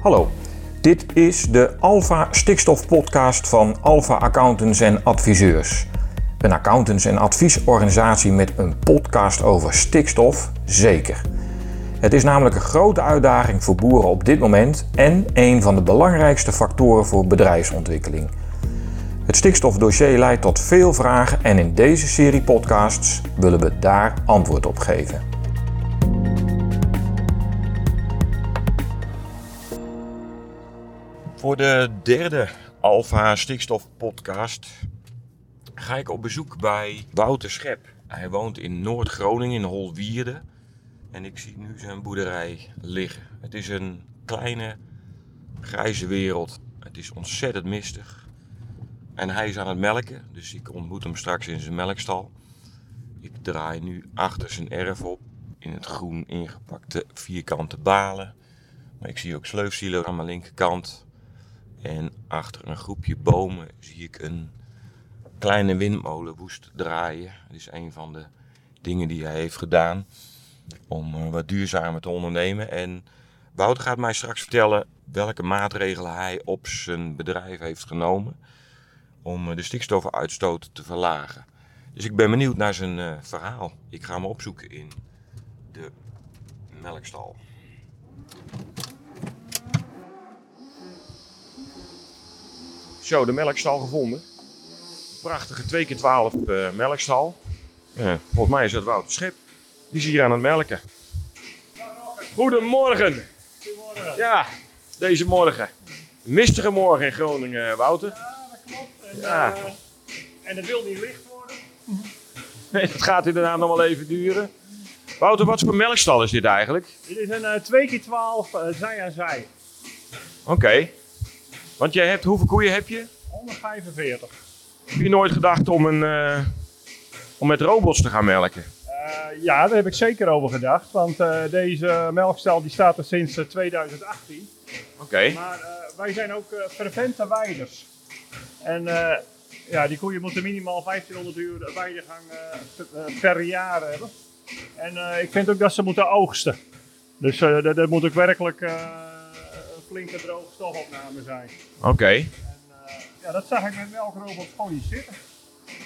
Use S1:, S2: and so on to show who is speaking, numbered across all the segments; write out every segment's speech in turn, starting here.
S1: Hallo, dit is de Alpha Stikstof Podcast van Alpha Accountants en Adviseurs. Een accountants- en adviesorganisatie met een podcast over stikstof, zeker. Het is namelijk een grote uitdaging voor boeren op dit moment en een van de belangrijkste factoren voor bedrijfsontwikkeling. Het stikstofdossier leidt tot veel vragen en in deze serie podcasts willen we daar antwoord op geven. Voor de derde Alpha Stikstof podcast ga ik op bezoek bij Wouter Schep. Hij woont in Noord-Groningen in Holwierde en ik zie nu zijn boerderij liggen. Het is een kleine grijze wereld. Het is ontzettend mistig. En hij is aan het melken, dus ik ontmoet hem straks in zijn melkstal. Ik draai nu achter zijn erf op in het groen ingepakte vierkante balen. Maar ik zie ook sleufsielen aan mijn linkerkant. En achter een groepje bomen zie ik een kleine windmolenwoest draaien. Dat is een van de dingen die hij heeft gedaan om eh, wat duurzamer te ondernemen. En Wouter gaat mij straks vertellen welke maatregelen hij op zijn bedrijf heeft genomen om eh, de stikstofuitstoot te verlagen. Dus ik ben benieuwd naar zijn uh, verhaal. Ik ga hem opzoeken in de melkstal. Zo, de melkstal gevonden. Prachtige 2 keer 12 uh, melkstal. Uh, volgens mij is dat Wouter Schip. Die is hier aan het melken. Goedemorgen.
S2: Goedemorgen.
S1: Ja, deze morgen. Mistige morgen in Groningen, Wouter.
S2: Ja, dat klopt. En,
S1: Ja.
S2: eh, en het wil niet licht worden.
S1: Nee, dat gaat inderdaad nog wel even duren. Wouter, wat voor melkstal is dit eigenlijk?
S2: Dit is een eh 2 keer 12 eh, zij aan zij.
S1: Oké. Want jij hebt, hoeveel koeien heb je?
S2: 145.
S1: Heb je nooit gedacht om, een, eh, om met robots te gaan melken?
S2: Eh, ja, daar heb ik zeker over gedacht. Want eh, deze melkstal die staat er sinds eh, 2018.
S1: Oké.
S2: Maar wij zijn ook fervente weiders. En ja, die koeien moeten minimaal 1500 uur weidegang per- jaar hebben. En ik vind ook dat ze moeten oogsten. Dus dat, dat moet ook werkelijk flinke droge stofopname zijn.
S1: Oké.
S2: Eh, ja, dat zag ik met melkrobots gewoon niet zitten.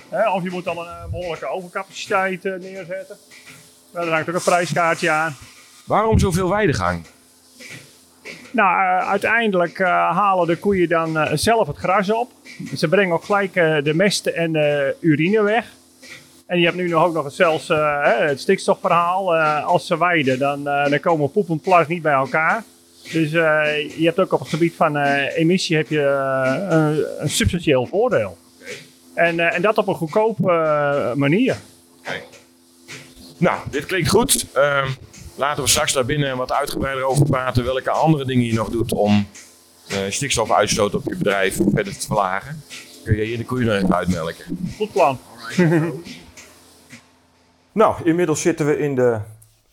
S2: Hè, of je moet dan een eh, behoorlijke overcapaciteit eh, neerzetten. Ja, daar hangt ook een prijskaartje aan.
S1: Waarom zoveel weidegang?
S2: Nou, eh, uiteindelijk halen de koeien dan zelf het gras op. Ze brengen ook gelijk de mest en de urine weg. En je hebt nu nog ook nog het, zelfs het stikstofverhaal. Als ze weiden, dan, dan komen poep en plas niet bij elkaar. Dus eh, je hebt ook op het gebied van eh, emissie heb je, eh, een, een substantieel voordeel. En, eh, en dat op een goedkope manier.
S1: Nou, dit klinkt goed. Ehm, laten we straks daar binnen wat uitgebreider over praten. Welke andere dingen je nog doet om eh, stikstofuitstoot op je bedrijf verder te verlagen. Kun je hier de koeien nog even uitmelken.
S2: Goed plan.
S1: Nou, inmiddels zitten we in de,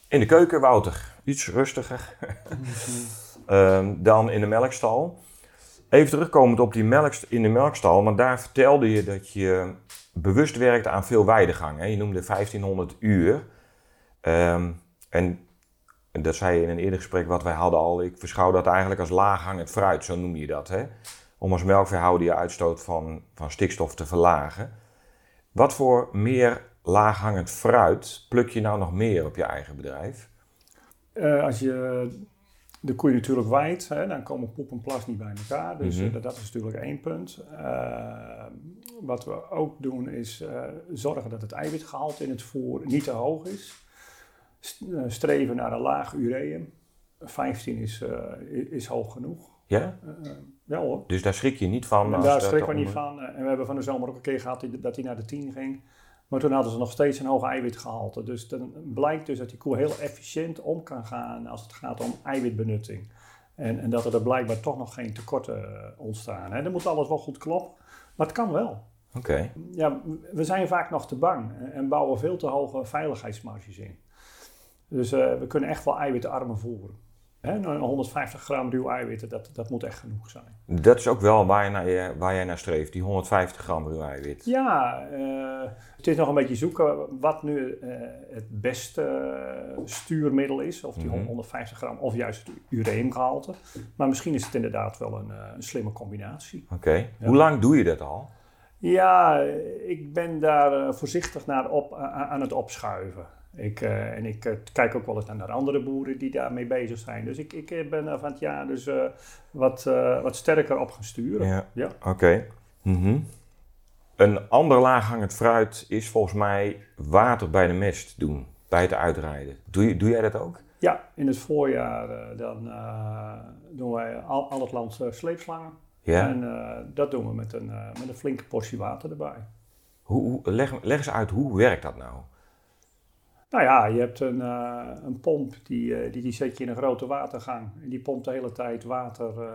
S1: in de keuken, Wouter. Iets rustiger Ehm, dan in de melkstal. Even terugkomend op die melk in de melkstal, want daar vertelde je dat je bewust werkt aan veel weidegang. Hè? Je noemde 1500 uur. Ehm, en dat zei je in een eerder gesprek wat wij hadden al. Ik beschouw dat eigenlijk als laaghangend fruit, zo noem je dat. Hè? Om als melkveehouder je uitstoot van, van stikstof te verlagen. Wat voor meer laaghangend fruit pluk je nou nog meer op je eigen bedrijf?
S2: Eh, als je de koeien natuurlijk waait, hè, dan komen poep en plas niet bij elkaar. Dus
S1: Mhm.
S2: eh, dat, dat is natuurlijk één punt. Eh, wat we ook doen is zorgen dat het eiwitgehalte in het voer niet te hoog is. St- streven naar een laag ureum. 15 is, is hoog genoeg.
S1: Ja?
S2: Wel hoor.
S1: Dus daar schrik je niet van?
S2: En daar
S1: dat
S2: schrikken we niet van. En we hebben van de zomer ook een keer gehad dat hij naar de 10 ging. Maar toen hadden ze nog steeds een hoog eiwitgehalte. Dus dan blijkt dus dat die koe heel efficiënt om kan gaan als het gaat om eiwitbenutting. En, en dat er, blijkbaar toch nog geen tekorten eh, ontstaan. Hè. Dan moet alles wel goed kloppen. Maar het kan wel.
S1: Oké.
S2: Ja, we zijn vaak nog te bang en- en bouwen veel te hoge veiligheidsmarges in. Dus eh, we kunnen echt wel eiwitarmen voeren. Hè, nou, 150 gram ruw eiwitten, dat, dat moet echt genoeg zijn.
S1: Dat is ook wel waar, je naar, waar jij naar streeft, die 150 gram ruw eiwit.
S2: Ja, uh, het is nog een beetje zoeken wat nu uh, het beste stuurmiddel is. Of die mm -hmm. 150 gram of juist het ureumgehalte. Maar misschien is het inderdaad wel een, een slimme combinatie.
S1: Oké, okay. ja. hoe lang doe je dat al?
S2: Ja, ik ben daar voorzichtig naar op, aan het opschuiven. Ik, uh, en ik uh, kijk ook wel eens naar andere boeren die daarmee bezig zijn. Dus ik, ik ben er van het jaar dus uh, wat, wat sterker op gaan sturen.
S1: Ja, ja. oké. Okay. Mm -hmm. Een ander laaghangend fruit is volgens mij water bij de mest doen, bij het uitrijden. Doe, doe jij dat ook?
S2: Ja, in het voorjaar dan doen wij al, al het land sleepslangen. Ja. En dat doen we met een, met een flinke portie water erbij.
S1: Hoe, hoe, leg, leg eens uit, hoe werkt dat nou?
S2: Nou ja, je hebt een, uh, een pomp, die, uh, die, die zet je in een grote watergang. En die pompt de hele tijd water uh,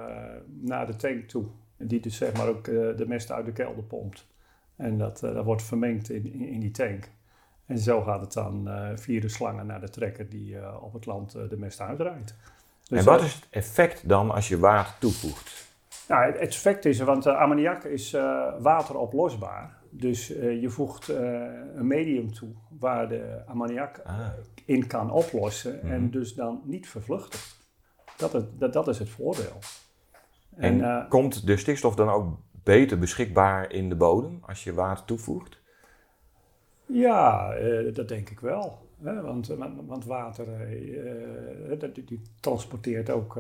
S2: naar de tank toe. En die dus zeg maar ook de mest uit de kelder pompt. En dat, dat wordt vermengd in, in, in, die tank. En zo gaat het dan via de slangen naar de trekker die op het land de mest uitrijdt.
S1: Dus en wat is het effect dan als je water toevoegt?
S2: Nou, het effect is, want ammoniak is wateroplosbaar. Dus uh, je voegt uh, een medium toe waar de ammoniak ah. in kan oplossen mm -hmm. en dus dan niet vervluchtigt. Dat, het, dat, dat is het voordeel.
S1: En, en uh, komt de stikstof dan ook beter beschikbaar in de bodem als je water toevoegt?
S2: Ja, dat denk ik wel. Hè? Want, want water die, die transporteert ook,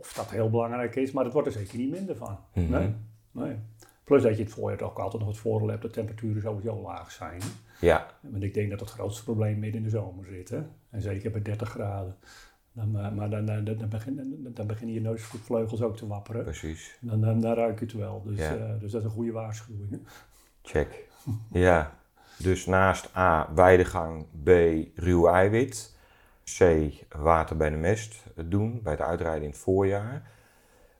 S2: of dat heel belangrijk is, maar het wordt er zeker niet minder van. Mm -hmm. Nee. nee. Plus dat je het voorjaar ook altijd nog het voordeel hebt dat temperaturen sowieso laag zijn.
S1: Ja.
S2: Want ik denk dat het grootste probleem midden in de zomer zit. Hè? En zeker bij 30 graden. Dan, maar dan, dan, dan, begin, dan beginnen je neusvleugels ook te wapperen.
S1: Precies.
S2: Dan, dan, dan ruik je het wel. Dus, ja. uh, dus dat is een goede waarschuwing. Hè?
S1: Check. ja. Dus naast A, weidegang, B, ruw eiwit. C, water bij de mest doen, bij het uitrijden in het voorjaar.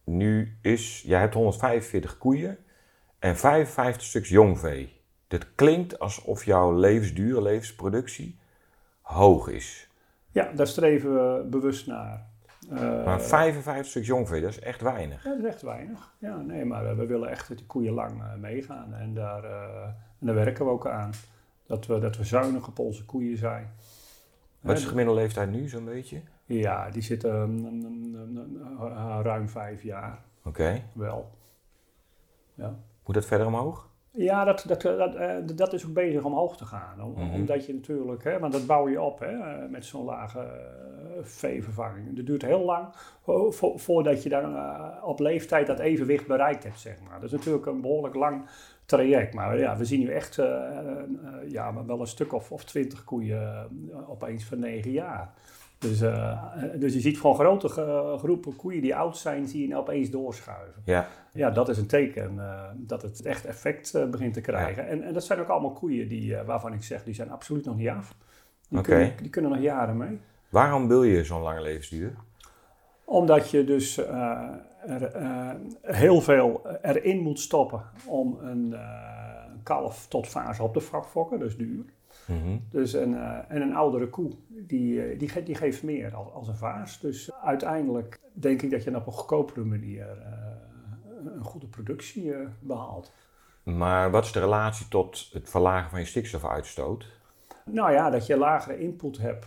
S1: Nu is, jij hebt 145 koeien en 55 stuks jongvee. Dit klinkt alsof jouw levensduur, levensproductie hoog is.
S2: Ja, daar streven we bewust naar.
S1: Uh, maar 55 stuks jongvee, dat is echt weinig.
S2: Ja, dat is echt weinig. Ja, nee, maar we willen echt dat die koeien lang uh, meegaan. En daar, uh, en daar werken we ook aan. Dat we, dat we zuinig op onze koeien zijn.
S1: Wat is de gemiddelde leeftijd nu, zo'n beetje?
S2: Ja, die zitten ruim vijf jaar.
S1: Oké. Okay.
S2: Wel. Ja.
S1: Moet dat verder omhoog?
S2: Ja, dat, dat, dat, dat is ook bezig omhoog te gaan. Om, -hmm. Omdat je natuurlijk, hè, want dat bouw je op hè, met zo'n lage uh, veevervanging. Het duurt heel lang vo voordat je dan uh, op leeftijd dat evenwicht bereikt hebt, zeg maar. Dat is natuurlijk een behoorlijk lang traject. Maar ja, we zien nu echt uh, ja, wel een stuk of, of twintig koeien opeens van negen jaar. Dus, uh, dus je ziet gewoon grote groepen koeien die oud zijn, zie je nou opeens doorschuiven.
S1: Ja.
S2: Ja, dat is een teken uh, dat het echt effect uh, begint te krijgen. Ja. En, en dat zijn ook allemaal koeien die, waarvan ik zeg, die zijn absoluut nog niet af. Die,
S1: okay.
S2: kunnen, die kunnen nog jaren mee.
S1: Waarom wil je zo'n lange levensduur?
S2: Omdat je dus er, heel veel erin moet stoppen om een kalf tot fase op te fokken, dus duur. Mm -hmm. Dus een, uh, en een oudere koe, die, die, ge die geeft meer als, als, een vaas. Dus uiteindelijk denk ik dat je op een goedkopere manier uh, een goede productie uh, behaalt.
S1: Maar wat is de relatie tot het verlagen van je stikstofuitstoot?
S2: Nou ja, dat je lagere input hebt.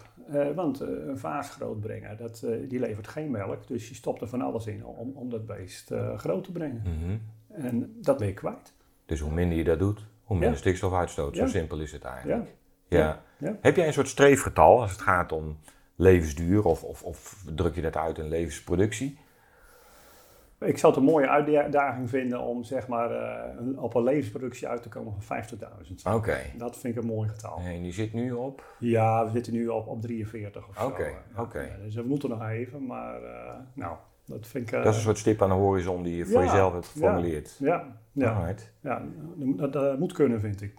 S2: want een vaas grootbrengen, dat, die levert geen melk. Dus je stopt er van alles in om, om dat beest groot te brengen. Mm -hmm. En dat ben je kwijt.
S1: Dus hoe minder je dat doet, hoe minder ja. stikstofuitstoot. Zo ja. simpel is het eigenlijk.
S2: Ja.
S1: Ja. ja. Heb jij een soort streefgetal als het gaat om levensduur of, of, of druk je dat uit in levensproductie?
S2: Ik zou het een mooie uitdaging vinden om zeg maar, uh, op een levensproductie uit te komen van 50.000.
S1: Oké. Okay.
S2: Dat vind ik een mooi getal.
S1: En die zit nu op?
S2: Ja, we zitten nu op, op 43 of zo.
S1: oké.
S2: Ja, dus we moeten nog even, maar uh, nou, dat vind ik... Uh,
S1: dat is een soort stip aan de horizon die je voor ja, jezelf hebt geformuleerd.
S2: Ja, ja, ja. ja dat, dat moet kunnen vind ik.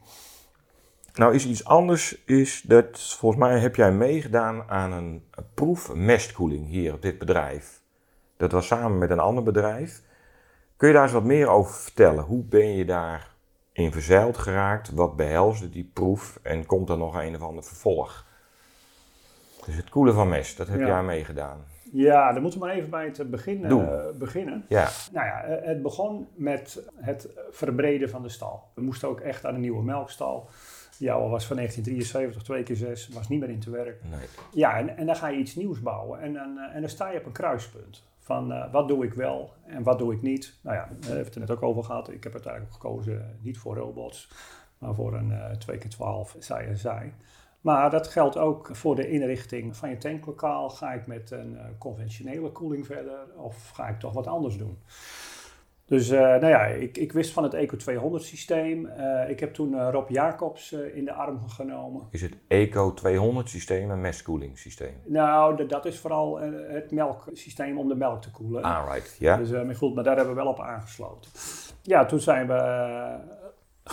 S1: Nou is iets anders, is dat volgens mij heb jij meegedaan aan een, een proef mestkoeling hier op dit bedrijf. Dat was samen met een ander bedrijf. Kun je daar eens wat meer over vertellen? Hoe ben je daar in verzeild geraakt? Wat behelsde die proef? En komt er nog een of ander vervolg? Dus het koelen van mest, dat heb ja. jij meegedaan.
S2: Ja, dan moeten we maar even bij het begin eh, beginnen.
S1: Ja,
S2: Nou ja, eh, het begon met het verbreden van de stal. We moesten ook echt aan een nieuwe melkstal. Die oude was van 1973, 2 keer 6 was niet meer in te werk.
S1: nee.
S2: Ja, en, en dan ga je iets nieuws bouwen. En dan, eh, en dan sta je op een kruispunt. Van eh, wat doe ik wel en wat doe ik niet. Nou ja, we hebben het er net ook over gehad. Ik heb uiteindelijk gekozen eh, niet voor robots, maar voor een eh 2 keer 12 zij en zij. Maar dat geldt ook voor de inrichting van je tanklokaal. Ga ik met een conventionele koeling verder of ga ik toch wat anders doen? Dus eh, nou ja, ik, ik wist van het Eco 200 systeem. Eh, ik heb toen eh, Rob Jacobs in de arm genomen.
S1: Is het Eco 200 systeem een mestkoeling systeem?
S2: Nou, de- dat is vooral het melksysteem om de melk te koelen.
S1: Alright, ja.
S2: Dus, maar goed, maar daar hebben we wel op aangesloten. Ja, toen zijn we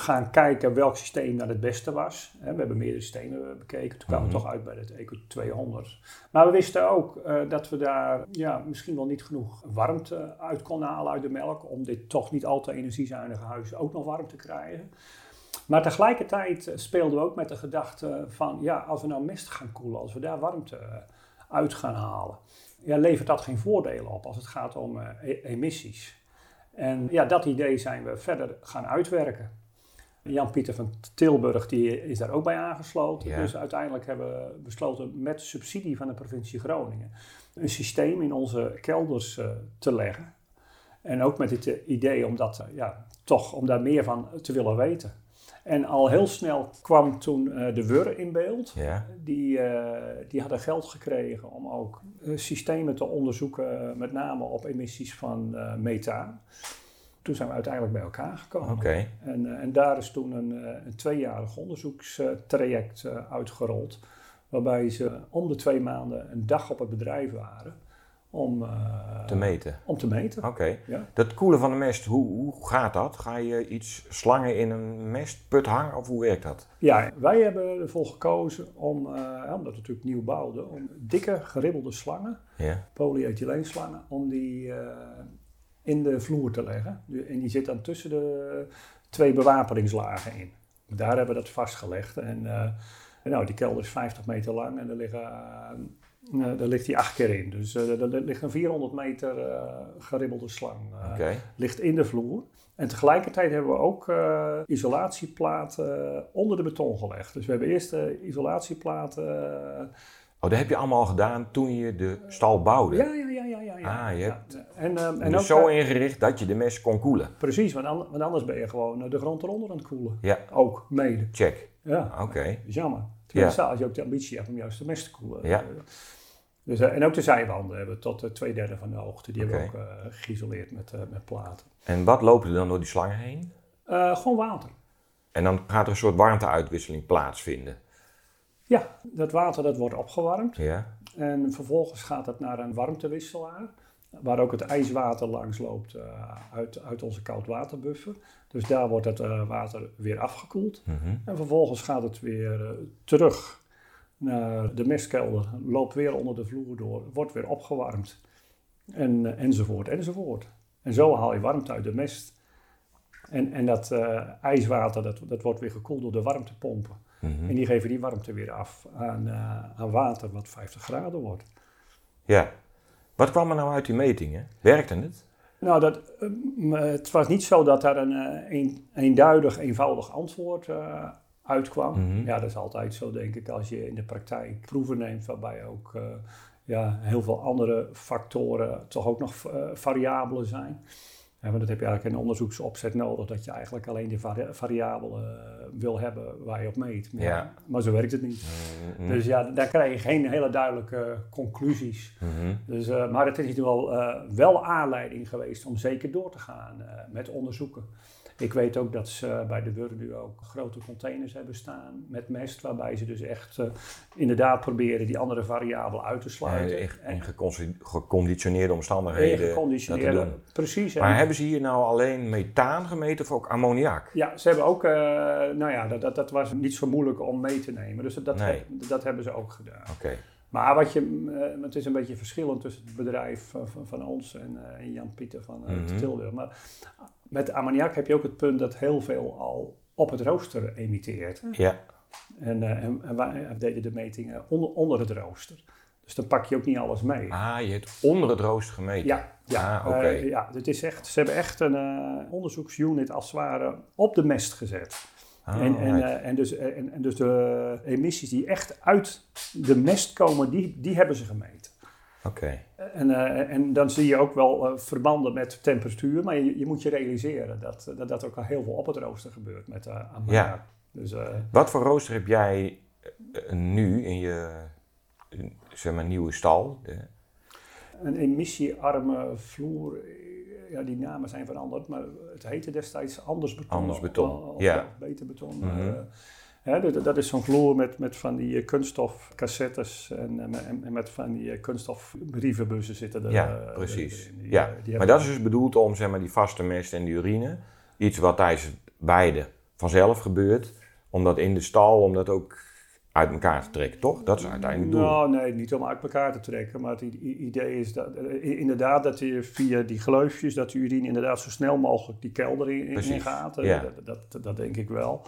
S2: gaan kijken welk systeem dan het beste was. We hebben meerdere systemen bekeken. Toen kwamen we
S1: Mhm.
S2: toch uit bij het Eco 200. Maar we wisten ook eh, dat we daar ja, misschien wel niet genoeg warmte uit konden halen uit de melk. Om dit toch niet al te energiezuinige huis ook nog warm te krijgen. Maar tegelijkertijd eh, speelden we ook met de gedachte van, ja, als we nou mest gaan koelen, als we daar warmte eh, uit gaan halen, ja, levert dat geen voordelen op als het gaat om e- emissies. En ja, dat idee zijn we verder gaan uitwerken. Jan-Pieter van Tilburg die is daar ook bij aangesloten.
S1: Ja.
S2: Dus uiteindelijk hebben we besloten met subsidie van de provincie Groningen een systeem in onze kelders eh, te leggen. En ook met het idee om dat, eh, ja, toch om daar meer van te willen weten. En al heel snel kwam toen eh, de WUR in beeld.
S1: Ja,
S2: Die, die hadden geld gekregen om ook systemen te onderzoeken, met name op emissies van methaan. Toen zijn we uiteindelijk bij elkaar gekomen.
S1: oké.
S2: En, eh, en daar is toen een, eh, een tweejarig onderzoekstraject eh, uitgerold. Waarbij ze om de twee maanden een dag op het bedrijf waren om,
S1: Te meten.
S2: om te meten.
S1: Oké.
S2: Ja.
S1: Dat koelen van de mest, hoe, hoe gaat dat? Ga je iets slangen in een mestput hangen of hoe werkt dat?
S2: Ja, wij hebben ervoor gekozen om, omdat we natuurlijk nieuw bouwden, om dikke geribbelde slangen
S1: Ja,
S2: polyethyleenslangen, om die in de vloer te leggen. En die zit dan tussen de twee bewapeningslagen in. Daar hebben we dat vastgelegd. En eh, nou, die kelder is 50 meter lang en er, liggen, eh, daar ligt die acht keer in. Dus er ligt een 400 meter eh, geribbelde slang ligt in de vloer. En tegelijkertijd hebben we ook isolatieplaten onder de beton gelegd. Dus we hebben eerst de isolatieplaten
S1: Oh, dat heb je allemaal gedaan toen je de stal bouwde?
S2: Ja, ja, ja, ja, ja. ja.
S1: Ah, je hebt
S2: En, ehm, en
S1: En
S2: ook,
S1: dus zo
S2: eh,
S1: ingericht dat je de mest kon koelen?
S2: precies, want, an- want anders ben je gewoon eh, de grond eronder aan het koelen.
S1: Ja,
S2: Ook, mede.
S1: check.
S2: Ja,
S1: Oké.
S2: jammer. Tenminste, als je ook de ambitie hebt om juist de mest te koelen.
S1: Ja.
S2: Dus, eh, en ook de zijwanden hebben we tot eh, twee derde van de hoogte. Die hebben we ook geïsoleerd met, met platen.
S1: En wat loopt er dan door die slangen heen?
S2: Gewoon water.
S1: En dan gaat er een soort warmteuitwisseling plaatsvinden.
S2: Ja, dat water dat wordt opgewarmd.
S1: Ja,
S2: En vervolgens gaat het naar een warmtewisselaar. Waar ook het ijswater langs loopt eh, uit, uit onze koudwaterbuffer. Dus daar wordt het eh, water weer afgekoeld.
S1: Mhm.
S2: En vervolgens gaat het weer eh, terug naar de mestkelder. Loopt weer onder de vloer door. Wordt weer opgewarmd. En, enzovoort, enzovoort. En zo haal je warmte uit de mest. En, en dat ijswater dat, dat wordt weer gekoeld door de warmtepompen.
S1: Mhm.
S2: En die geven die warmte weer af aan, aan water wat 50 graden wordt.
S1: ja. Wat kwam er nou uit die metingen? Werkte het?
S2: Nou, dat, eh, het was niet zo dat daar een, eh, een eenduidig, eenvoudig antwoord eh, uitkwam.
S1: Mhm.
S2: Ja, dat is altijd zo, denk ik, als je in de praktijk proeven neemt, waarbij ook ja, heel veel andere factoren toch ook nog variabelen zijn. Ja, want dat heb je eigenlijk in een onderzoeksopzet nodig, dat je eigenlijk alleen de vari variabelen eh, wil hebben waar je op meet. Maar,
S1: Ja.
S2: maar zo werkt het niet.
S1: Mhm.
S2: Dus ja, daar krijg je geen hele duidelijke conclusies.
S1: Mhm.
S2: Dus, eh, maar het is wel, eh, wel aanleiding geweest om zeker door te gaan met onderzoeken. Ik weet ook dat ze bij de WUR nu ook grote containers hebben staan met mest, waarbij ze dus echt eh, inderdaad proberen die andere variabelen uit te
S1: Ja,
S2: sluiten.
S1: echt
S2: en
S1: in geconditioneerde
S2: en
S1: omstandigheden
S2: geconditioneerde. Precies. en-
S1: Maar hebben ze hier nou alleen methaan gemeten of ook ammoniak?
S2: ja, ze hebben ook, eh, nou ja, dat, dat, dat was niet zo moeilijk om mee te nemen. Dus dat, dat, hebben ze ook gedaan.
S1: Oké.
S2: Maar wat je, eh, het is een beetje verschillend tussen het bedrijf van, ons en, en Jan-Pieter van
S1: Mhm.
S2: Tilburg. Maar met ammoniak heb je ook het punt dat heel veel al op het rooster emitteert. hè.
S1: Ja.
S2: En, eh, en, en wij deden de metingen onder, onder het rooster. Dus dan pak je ook niet alles mee.
S1: Ah, je hebt onder het rooster gemeten?
S2: Ja, ja,
S1: Ah, oké.
S2: eh, ja het is echt, ze hebben echt een eh, onderzoeksunit als het ware op de mest gezet.
S1: Ah,
S2: en, en,
S1: right.
S2: eh, en, dus, en, en dus de emissies die echt uit de mest komen, die, die hebben ze gemeten.
S1: Oké.
S2: En, eh, en dan zie je ook wel eh, verbanden met temperatuur, maar je, je moet je realiseren dat, dat dat ook al heel veel op het rooster gebeurt met uh, ammoniak.
S1: Ja.
S2: Dus, eh,
S1: Wat voor rooster heb jij eh, nu in je eh, zeg maar, nieuwe stal?
S2: Een emissiearme vloer, eh, ja, die namen zijn veranderd, maar het heette destijds anders beton.
S1: Anders beton,
S2: Of,
S1: ja.
S2: of beter beton.
S1: Mhm.
S2: Hè, dat, is zo'n vloer met, met van die eh, kunststof cassettes en, en, en- met van die eh, kunststof brievenbussen zitten er.
S1: Ja,
S2: eh,
S1: precies.
S2: Die,
S1: ja.
S2: die
S1: Maar dat is dus bedoeld om zeg maar, die vaste mest en die urine, iets wat tijdens beide vanzelf gebeurt, om dat in de stal, om dat ook uit elkaar te trekken, toch? Dat is uiteindelijk het doel.
S2: Nou, nee, niet om uit elkaar te trekken. Maar het idee is dat, inderdaad dat je via die gleufjes, dat de urine inderdaad zo snel mogelijk die kelder in, in gaat.
S1: Ja.
S2: Dat, dat, dat denk ik wel.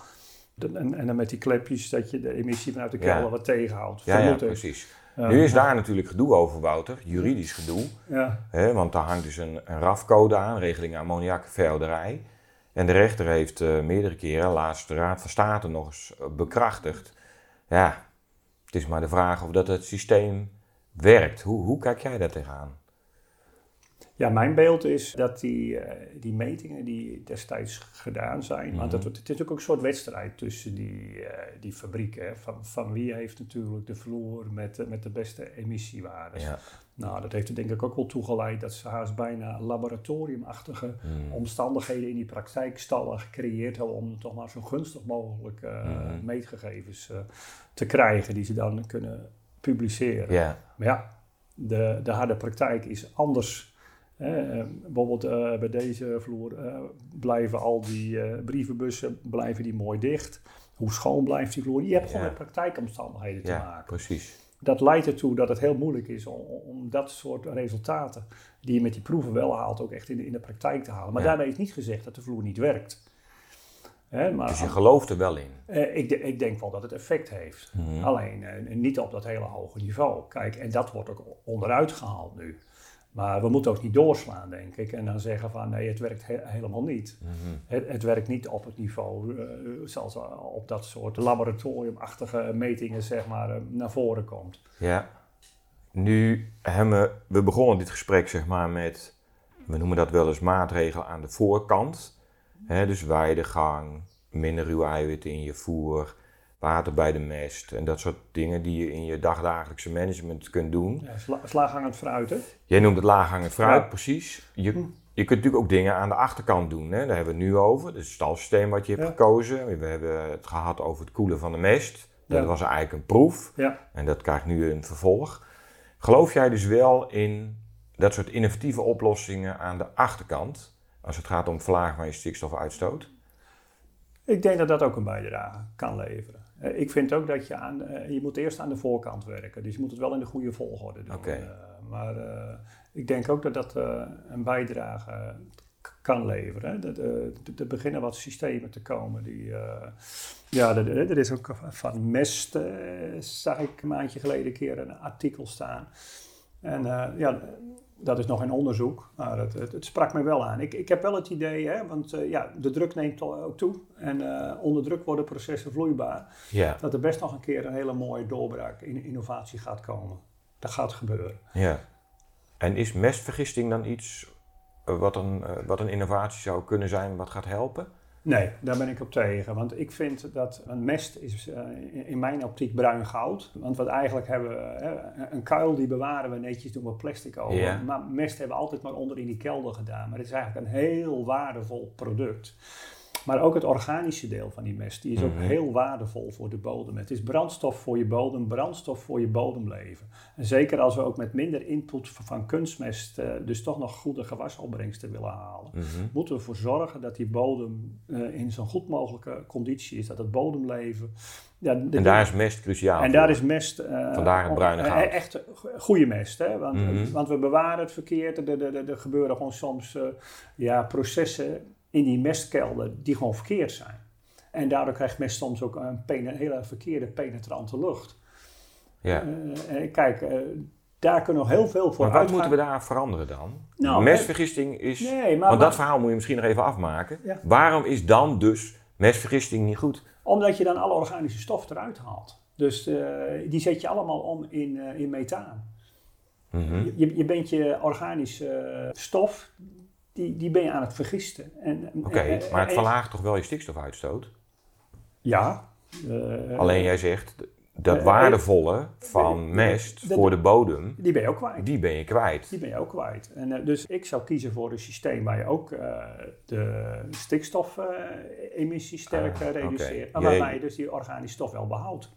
S2: En, en dan met die klepjes dat je de emissie vanuit de
S1: Ja.
S2: kelder wat tegenhoudt.
S1: ja, ja, precies.
S2: Ja.
S1: Nu is daar natuurlijk gedoe over, Wouter, juridisch gedoe.
S2: Ja,
S1: Hè, want daar hangt dus een, een RAF-code aan, regeling ammoniakveehouderij. En de rechter heeft eh, meerdere keren, laatst de Raad van State nog eens eh, bekrachtigd. Ja, het is maar de vraag of dat het systeem werkt. Hoe, hoe kijk jij daar tegenaan?
S2: Ja, mijn beeld is dat die, eh, die metingen die destijds gedaan zijn, want het, het is natuurlijk ook een soort wedstrijd tussen die, eh, die fabrieken. Hè, van, van wie heeft natuurlijk de vloer met, de- met de beste emissiewaardes.
S1: Ja.
S2: Nou, dat heeft er denk ik ook wel toegeleid dat ze haast bijna laboratoriumachtige
S1: Hmm.
S2: omstandigheden in die praktijkstallen gecreëerd hebben om toch maar zo gunstig mogelijk eh,
S1: Mhm.
S2: meetgegevens eh, te krijgen die ze dan kunnen publiceren. Maar ja, de, de harde praktijk is anders. Hè. Eh, bijvoorbeeld eh, bij deze vloer eh, blijven al die eh, brievenbussen blijven die mooi dicht. Hoe schoon blijft die vloer? Je hebt gewoon
S1: Ja.
S2: met praktijkomstandigheden te
S1: ja
S2: maken.
S1: precies.
S2: Dat leidt ertoe dat het heel moeilijk is om, om dat soort resultaten die je met die proeven wel haalt, ook echt in de, in de praktijk te halen. Maar
S1: Ja.
S2: daarmee is niet gezegd dat de vloer niet werkt. Hè, maar
S1: Dus je gelooft er wel in.
S2: eh, ik, de- ik denk wel dat het effect heeft.
S1: Mhm.
S2: Alleen eh, niet op dat hele hoge niveau. Kijk, en dat wordt ook onderuit gehaald nu. Maar we moeten ook niet doorslaan, denk ik. En dan zeggen van nee, het werkt he- helemaal niet.
S1: Mhm.
S2: Het, het werkt niet op het niveau eh, zoals eh, op dat soort laboratoriumachtige metingen zeg maar, eh, naar voren komt.
S1: Ja. Nu hebben we, we begonnen dit gesprek zeg maar met, we noemen dat wel eens maatregelen aan de voorkant. Hè, dus weidegang, minder ruwe eiwitten in je voer, water bij de mest en dat soort dingen die je in je dagdagelijkse management kunt doen.
S2: Ja, sla, slaaghangend fruit, hè?
S1: Jij noemt het laaghangend fruit,
S2: Ja.
S1: precies. Je, je kunt natuurlijk ook dingen aan de achterkant doen. Hè? Daar hebben we het nu over. Het stalsysteem wat je hebt
S2: Ja.
S1: gekozen. We hebben het gehad over het koelen van de mest. Dat was eigenlijk een proef.
S2: Ja.
S1: En dat krijgt nu een vervolg. Geloof jij dus wel in dat soort innovatieve oplossingen aan de achterkant? Als het gaat om verlagen van je stikstofuitstoot?
S2: Ik denk dat dat ook een bijdrage kan leveren. Eh, Ik vind ook dat je aan, eh, je moet eerst aan de voorkant werken. Dus je moet het wel in de goede volgorde doen. Eh, maar ik denk ook dat dat een bijdrage kan leveren. Er beginnen wat systemen te komen die... ja, er, er is ook van mest, eh, zag ik een maandje geleden een keer een artikel staan. En ja, dat is nog in onderzoek, maar het, het, het sprak mij wel aan. Ik, ik heb wel het idee, hè, want eh, ja, de druk neemt ook toe. En eh, onder druk worden processen vloeibaar.
S1: Ja.
S2: Dat er best nog een keer een hele mooie doorbraak in innovatie gaat komen. Dat gaat gebeuren.
S1: ja. En is mestvergisting dan iets eh, wat een, wat een innovatie zou kunnen zijn wat gaat helpen?
S2: Nee, daar ben ik op tegen. Want ik vind dat een mest is eh, in- mijn optiek bruin goud. Want wat eigenlijk hebben we, een kuil die bewaren we netjes, doen we plastic over. Maar mest hebben we altijd maar onder in die kelder gedaan. Maar het is eigenlijk een heel waardevol product. Maar ook het organische deel van die mest, die is ook
S1: Mhm.
S2: heel waardevol voor de bodem. Het is brandstof voor je bodem, brandstof voor je bodemleven. En zeker als we ook met minder input van kunstmest eh, dus toch nog goede gewasopbrengsten willen halen
S1: Mhm.
S2: moeten we ervoor zorgen dat die bodem eh, in zo'n goed mogelijke conditie is. Dat het bodemleven. Ja, de-
S1: En daar is mest cruciaal
S2: en
S1: voor.
S2: daar is mest. eh,
S1: Vandaar het bruine goud.
S2: Echt go- goede mest. Hè? Want,
S1: Mhm.
S2: want we bewaren het verkeerd. Er, gebeuren gewoon soms ja, processen in die mestkelder die gewoon verkeerd zijn. En daardoor krijgt mest soms ook een hele verkeerde penetrante lucht.
S1: Ja.
S2: Uh, kijk, uh, daar kunnen nog heel veel voor
S1: Maar wat moeten we daar veranderen dan? Nou, mestvergisting is... Nee, maar, want dat verhaal moet je misschien nog even afmaken. Ja. Waarom is dan dus mestvergisting niet goed?
S2: Omdat je dan alle organische stof eruit haalt. Dus uh, die zet je allemaal om in, in methaan. Mm -hmm. je, je bent je organische stof, die, die ben je aan het vergisten.
S1: Oké, maar het verlaagt toch wel je stikstofuitstoot?
S2: Ja.
S1: Alleen jij zegt, dat uh, waardevolle van mest voor de bodem,
S2: die ben je ook kwijt.
S1: Die ben je kwijt.
S2: Die ben je ook kwijt. En, dus ik zou kiezen voor een systeem waar je ook de stikstofemissie sterk ah, reduceert, okay. maar waarbij je dus die organische stof wel behoudt.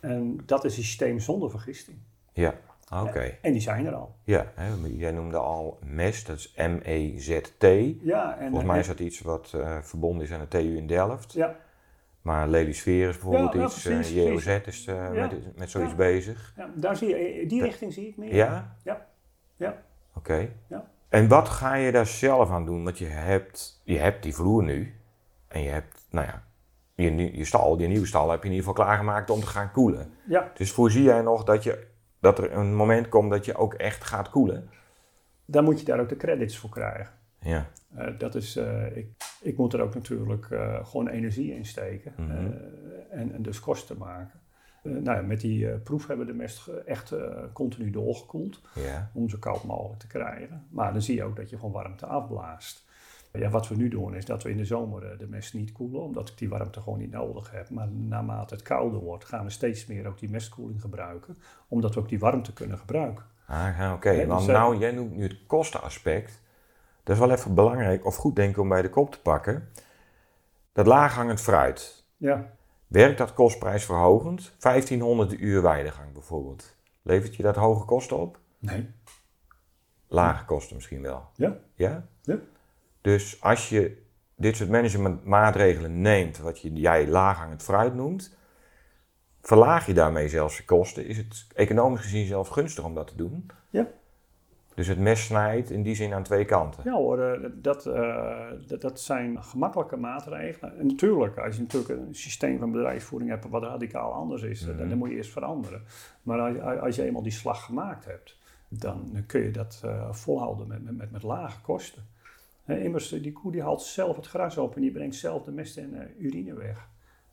S2: En dat is een systeem zonder vergisting.
S1: Ja, oké.
S2: En die zijn er al.
S1: Ja, hè, jij noemde al MEST, dat is M-E-Z-T. Ja, en, Volgens mij is dat iets wat verbonden is aan de TU in Delft. Ja. Maar Lelysfeer is bijvoorbeeld ja, iets, uh, eh, JOZ is uh, met, met zoiets bezig.
S2: daar zie je, eh, die richting zie ik meer.
S1: Ja?
S2: Ja. ja.
S1: Oké. Ja. En wat ga je daar zelf aan doen? Want je hebt, je hebt die vloer nu en je hebt, nou ja, je, je stal, je nieuwe stal heb je in ieder geval klaargemaakt om te gaan koelen. Ja. Dus voorzie jij nog dat, je, dat er een moment komt dat je ook echt gaat koelen?
S2: Dan moet je daar ook de credits voor krijgen.
S1: Ja.
S2: Uh, dat is, uh, ik, ik moet er ook natuurlijk uh, gewoon energie in steken mm -hmm. en, en, dus kosten maken. nou ja, met die proef hebben we de mest echt continu doorgekoeld ja. om zo koud mogelijk te krijgen. Maar dan zie je ook dat je gewoon warmte afblaast. Ja, wat we nu doen is dat we in de zomer de mest niet koelen, omdat ik die warmte gewoon niet nodig heb. Maar naarmate het kouder wordt, gaan we steeds meer ook die mestkoeling gebruiken, omdat we ook die warmte kunnen gebruiken.
S1: Ah, oké. Okay. Want dus, nou, jij noemt nu het kostenaspect. Dat is wel even belangrijk of goed denken om bij de kop te pakken. Dat laaghangend fruit.
S2: Ja.
S1: Werkt dat kostprijsverhogend? 1500 uur weidegang bijvoorbeeld. Levert je dat hoge kosten op?
S2: Nee.
S1: Lage kosten misschien wel.
S2: Ja.
S1: Ja?
S2: Ja.
S1: Dus als je dit soort managementmaatregelen neemt, wat je, jij laaghangend fruit noemt, verlaag je daarmee zelfs de kosten. Is het economisch gezien zelfs gunstig om dat te doen?
S2: Ja.
S1: Dus het mes snijdt in die zin aan twee kanten.
S2: Ja hoor, eh, dat, uh, dat, dat, zijn gemakkelijke maatregelen. En natuurlijk, als je natuurlijk een systeem van bedrijfsvoering hebt wat radicaal anders is, mm dan, dan, moet je eerst veranderen. Maar als, als, je eenmaal die slag gemaakt hebt, dan kun je dat uh, volhouden met, met, met, lage kosten. He, immers, die koe die haalt zelf het gras op en die brengt zelf de mest en urine weg.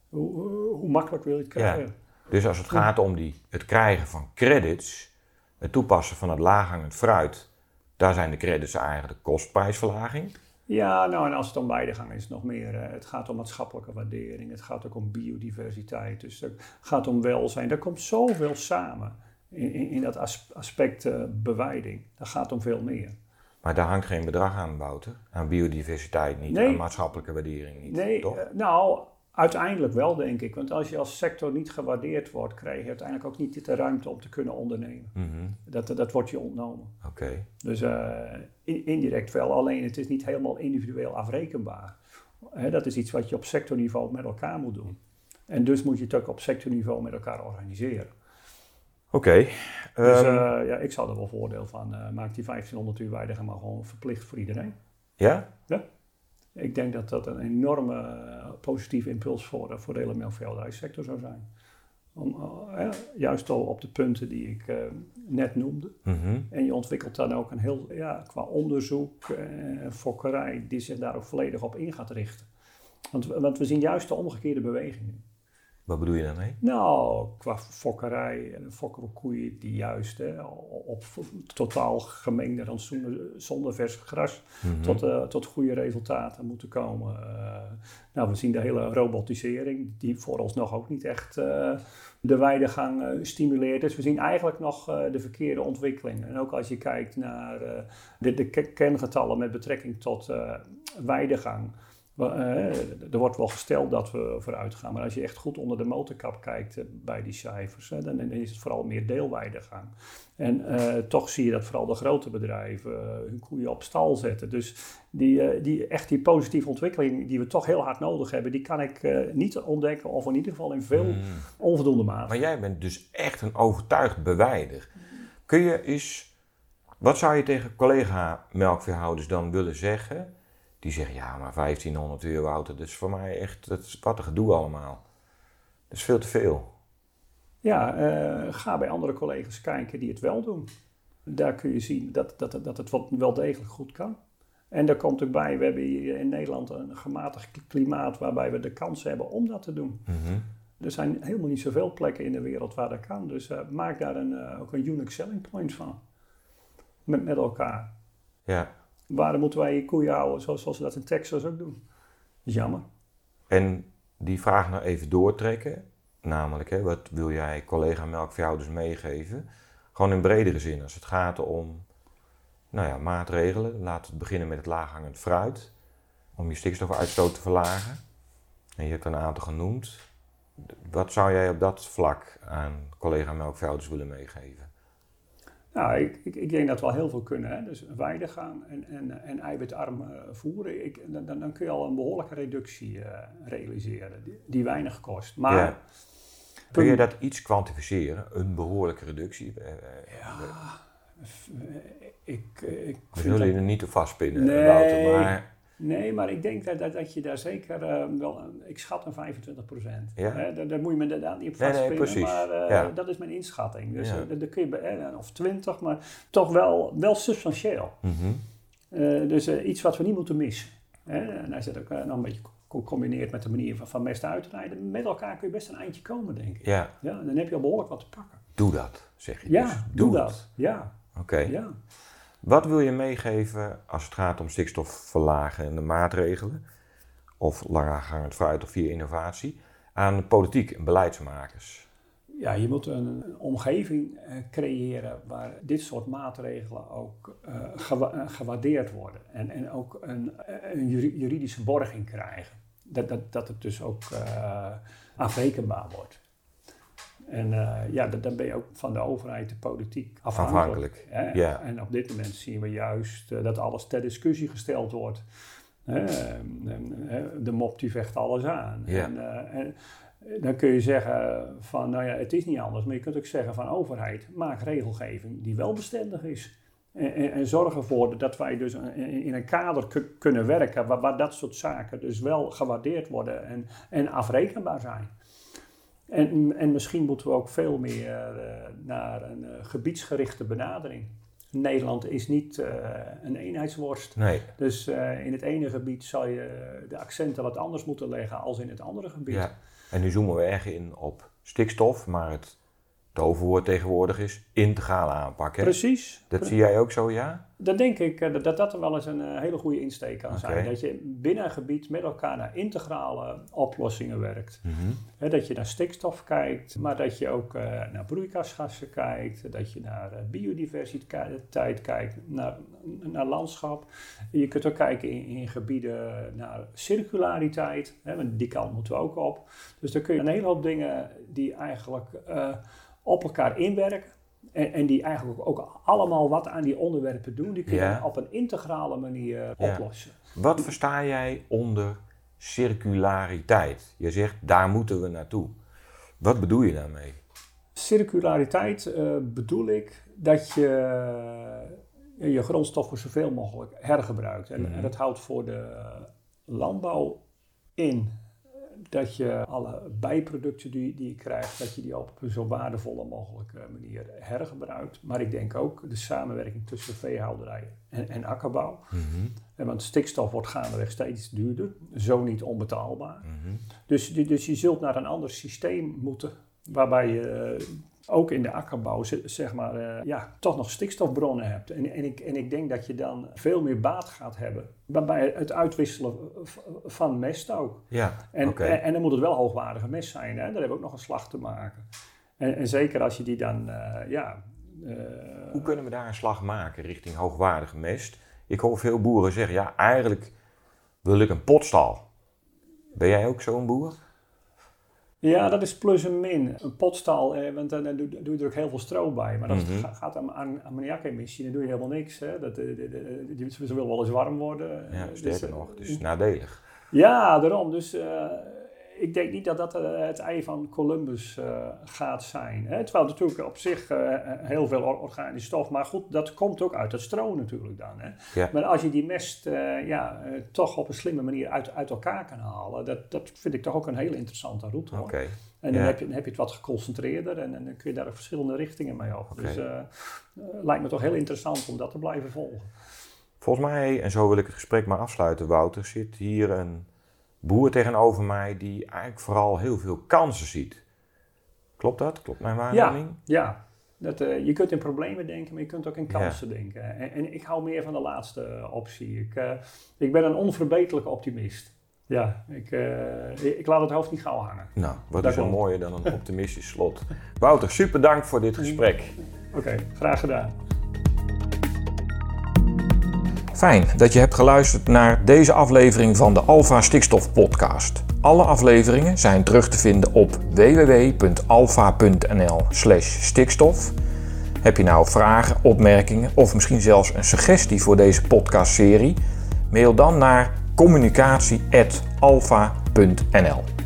S2: Hoe, hoe, makkelijk wil je het krijgen? Ja.
S1: Dus als het gaat om die, het krijgen van credits het toepassen van het laaghangend fruit, daar zijn de credits eigenlijk kostprijsverlaging.
S2: Ja, nou en als het om weidegang is, nog meer. Uh, het gaat om maatschappelijke waardering, het gaat ook om biodiversiteit, dus het gaat om welzijn. Daar komt zoveel samen in, in, in dat aspect uh, bewijding. Dat gaat om veel meer.
S1: Maar daar hangt geen bedrag aan, Wouter. Aan biodiversiteit niet, nee. aan maatschappelijke waardering niet,
S2: nee,
S1: toch? Uh,
S2: nou, Uiteindelijk wel, denk ik. Want als je als sector niet gewaardeerd wordt, krijg je uiteindelijk ook niet de ruimte om te kunnen ondernemen. Mhm. dat, dat wordt je ontnomen.
S1: Oké.
S2: Dus uh, indirect wel, alleen het is niet helemaal individueel afrekenbaar. dat is iets wat je op sectorniveau met elkaar moet doen. En dus moet je het ook op sectorniveau met elkaar organiseren.
S1: Oké.
S2: dus ehm, uh, ja, ik zou er wel voordeel van. Uh, maak die 1500 uur weidiger maar gewoon verplicht voor iedereen.
S1: Ja?
S2: Ja. Ik denk dat dat een enorme uh, positieve impuls voor, voor de hele melkveehouderijsector zou zijn. Om, uh, juist al op de punten die ik net noemde.
S1: Mhm.
S2: En je ontwikkelt dan ook een heel, ja, qua onderzoek en fokkerij, die zich daar ook volledig op in gaat richten. Want, want we zien juist de omgekeerde bewegingen.
S1: Wat bedoel je daarmee?
S2: Nou, qua fokkerij en fokken koeien die juist hè, op totaal gemengde rantsoenen zonder vers gras mhm. tot, uh, tot goede resultaten moeten komen. Uh, nou, we zien de hele robotisering, die vooralsnog ook niet echt uh, de weidegang stimuleert. Dus we zien eigenlijk nog de verkeerde ontwikkeling. En ook als je kijkt naar de, de kerngetallen met betrekking tot weidegang. Eh, er wordt wel gesteld dat we vooruit gaan, maar als je echt goed onder de motorkap kijkt eh, bij die cijfers, dan, is het vooral meer deelweidegang. En uh, toch zie je dat vooral de grote bedrijven hun koeien op stal zetten. Dus die, die, echt die positieve ontwikkeling die we toch heel hard nodig hebben, die kan ik niet ontdekken, of in ieder geval in veel hmm. onvoldoende mate.
S1: Maar jij bent dus echt een overtuigd bewijder. Kun je eens, wat zou je tegen collega-melkveehouders dan willen zeggen? Die zeggen, ja, maar 1500 euro auto, dat is voor mij echt, dat is wat een gedoe allemaal. Dat is veel te veel.
S2: Ja, eh, ga bij andere collega's kijken die het wel doen. Daar kun je zien dat, dat, dat het wel degelijk goed kan. En daar komt ook bij, we hebben hier in Nederland een gematigd klimaat waarbij we de kans hebben om dat te doen.
S1: Mhm.
S2: Er zijn helemaal niet zoveel plekken in de wereld waar dat kan. Dus eh, maak daar een, eh, ook een unique selling point van. Met, met elkaar.
S1: Ja.
S2: Waarom moeten wij koeien houden zoals, zoals ze dat in Texas ook doen? Dat is jammer.
S1: En die vraag nou even doortrekken. Namelijk, hè, wat wil jij collega melkveehouders meegeven? Gewoon in bredere zin. Als het gaat om nou ja, maatregelen. Laten we beginnen met het laaghangend fruit. Om je stikstofuitstoot te verlagen. En je hebt er een aantal genoemd. Wat zou jij op dat vlak aan collega melkveehouders willen meegeven?
S2: Nou, ik, ik, ik denk dat we al heel veel kunnen. Hè? Dus weiden gaan en, en, en eiwitarm eh, voeren. Ik, dan, dan kun je al een behoorlijke reductie eh, realiseren, die, die weinig kost. Maar
S1: Ja. Kun je dat iets kwantificeren? Een behoorlijke reductie? Eh, eh,
S2: ik, ik
S1: We zullen
S2: dat-
S1: je er niet op vastpinnen,
S2: Nee.
S1: Wouter. Maar
S2: Nee, maar ik denk dat, dat, dat je daar zeker eh, wel, ik schat een 25 procent.
S1: Ja.
S2: daar, daar moet je me inderdaad niet op
S1: Nee, nee, precies.
S2: maar eh,
S1: Ja.
S2: dat is mijn inschatting. Dus
S1: Ja.
S2: eh, daar kun je bij, of 20, maar toch wel, wel substantieel.
S1: Mhm.
S2: Eh, dus iets wat we niet moeten missen. Hè? En hij zit ook nog een beetje gecombineerd met de manier van, van uitrijden. Met elkaar kun je best een eindje komen, denk ik.
S1: ja,
S2: Ja, dan heb je al behoorlijk wat te pakken.
S1: doe dat, zeg je
S2: Ja,
S1: dus.
S2: doe, dat. Ja,
S1: Oké.
S2: ja.
S1: Wat wil je meegeven als het gaat om stikstof verlagen en de maatregelen, of langer fruit of via innovatie, aan politiek en beleidsmakers?
S2: Ja, je moet een, omgeving eh, creëren waar dit soort maatregelen ook eh, eh, gewaardeerd worden. En, en ook een, een juri- juridische borging krijgen. Dat, dat, dat het dus ook eh afrekenbaar wordt. En eh, ja, dan- ben je ook van de overheid, de politiek afhankelijk.
S1: Afhankelijk,
S2: hè. En op dit moment zien we juist eh, dat alles ter discussie gesteld wordt. De mop die vecht alles aan. En, eh, en dan kun je zeggen van, nou ja, het is niet anders. Maar je kunt ook zeggen van overheid, maak regelgeving die wel bestendig is. En, en, en zorg ervoor dat wij dus in, een kader ku- kunnen werken waar, waar dat soort zaken dus wel gewaardeerd worden en, en afrekenbaar zijn. En, en misschien moeten we ook veel meer eh, naar een eh, gebiedsgerichte benadering. Nederland is niet eh, een eenheidsworst.
S1: Nee,
S2: Dus in het ene gebied zal je de accenten wat anders moeten leggen als in het andere gebied.
S1: ja. En nu zoomen we erg in op stikstof, maar het toverwoord tegenwoordig is integrale aanpak. Hè?
S2: Precies.
S1: Dat zie jij ook zo, ja?
S2: Dan denk ik eh, dat dat, er wel eens een eh, hele goede insteek kan zijn. Dat je binnen een gebied met elkaar naar integrale oplossingen werkt.
S1: Mhm.
S2: Dat je naar stikstof kijkt, maar dat je ook eh, naar broeikasgassen kijkt. Dat je naar biodiversiteit kijkt, naar, naar landschap. Je kunt ook kijken in, in gebieden naar circulariteit. Want die kant moeten we ook op. Dus dan kun je een hele hoop dingen die eigenlijk op elkaar inwerken. En, en die eigenlijk ook allemaal wat aan die onderwerpen doen. Die kun je
S1: Ja.
S2: op een integrale manier
S1: Ja.
S2: oplossen.
S1: Wat versta jij onder circulariteit? Je zegt, daar moeten we naartoe. Wat bedoel je daarmee?
S2: Circulariteit eh, bedoel ik dat je eh, je grondstoffen zoveel mogelijk hergebruikt. En,
S1: Mhm.
S2: en dat houdt voor de landbouw in dat je alle bijproducten die, die je krijgt, dat je die op een zo waardevolle mogelijke manier hergebruikt. Maar ik denk ook de samenwerking tussen veehouderij en, en akkerbouw.
S1: Mhm.
S2: En want stikstof wordt gaandeweg steeds duurder, zo niet onbetaalbaar.
S1: Mhm.
S2: Dus, dus je zult naar een ander systeem moeten, waarbij je ook in de akkerbouw ze- zeg maar, eh, ja, toch nog stikstofbronnen hebt. En, en, ik, en ik denk dat je dan veel meer baat gaat hebben bij het uitwisselen van mest ook.
S1: Ja,
S2: en, en dan moet het wel hoogwaardige mest zijn, hè? daar hebben we ook nog een slag te maken. En, en zeker als je die dan, eh, ja... eh,
S1: Hoe kunnen we daar een slag maken richting hoogwaardige mest? Ik hoor veel boeren zeggen, ja, eigenlijk wil ik een potstal. Ben jij ook zo'n boer?
S2: Ja, dat is plus en min. Een potstal, eh, want dan, dan doe, je er ook heel veel stro bij. Maar als
S1: Mhm.
S2: het ga- gaat om aan ammoniakemissie, dan doe je helemaal niks. Hè. Dat, eh, de, de, ze willen wel eens warm worden.
S1: Ja,
S2: Eh, dus,
S1: sterker
S2: eh,
S1: nog, dus nadelig.
S2: Ja, daarom. Dus eh, ik denk niet dat dat eh, het ei van Columbus uh, gaat zijn. Hè? Terwijl natuurlijk op zich uh, heel veel organische stof, maar goed, dat komt ook uit het stro natuurlijk dan. Hè? Ja. Maar als je die mest ja, toch op een slimme manier uit, uit elkaar kan halen, dat, dat vind ik toch ook een hele interessante route. Hoor. Okay. En dan, heb je, dan heb je het wat geconcentreerder en, en dan kun je daar verschillende richtingen mee op. Okay. Dus lijkt me toch heel interessant om dat te blijven volgen.
S1: Volgens mij, en zo wil ik het gesprek maar afsluiten, Wouter, zit hier een boer tegenover mij die eigenlijk vooral heel veel kansen ziet. Klopt dat? Klopt mijn waarneming?
S2: Ja, ja. Dat, uh, je kunt in problemen denken, maar je kunt ook in kansen denken. En, en, ik hou meer van de laatste optie. Ik, uh, ik ben een onverbeterlijke optimist. Ja, ik, ik laat het hoofd niet gauw hangen.
S1: Nou, wat is wel mooier dan een optimistisch slot. Wouter, super dank voor dit gesprek.
S2: Oké, graag gedaan.
S1: Fijn dat je hebt geluisterd naar deze aflevering van de Alpha Stikstof Podcast. Alle afleveringen zijn terug te vinden op www.alpha.nl/stikstof. Heb je nou vragen, opmerkingen of misschien zelfs een suggestie voor deze podcastserie? Mail dan naar communicatie.alpha.nl.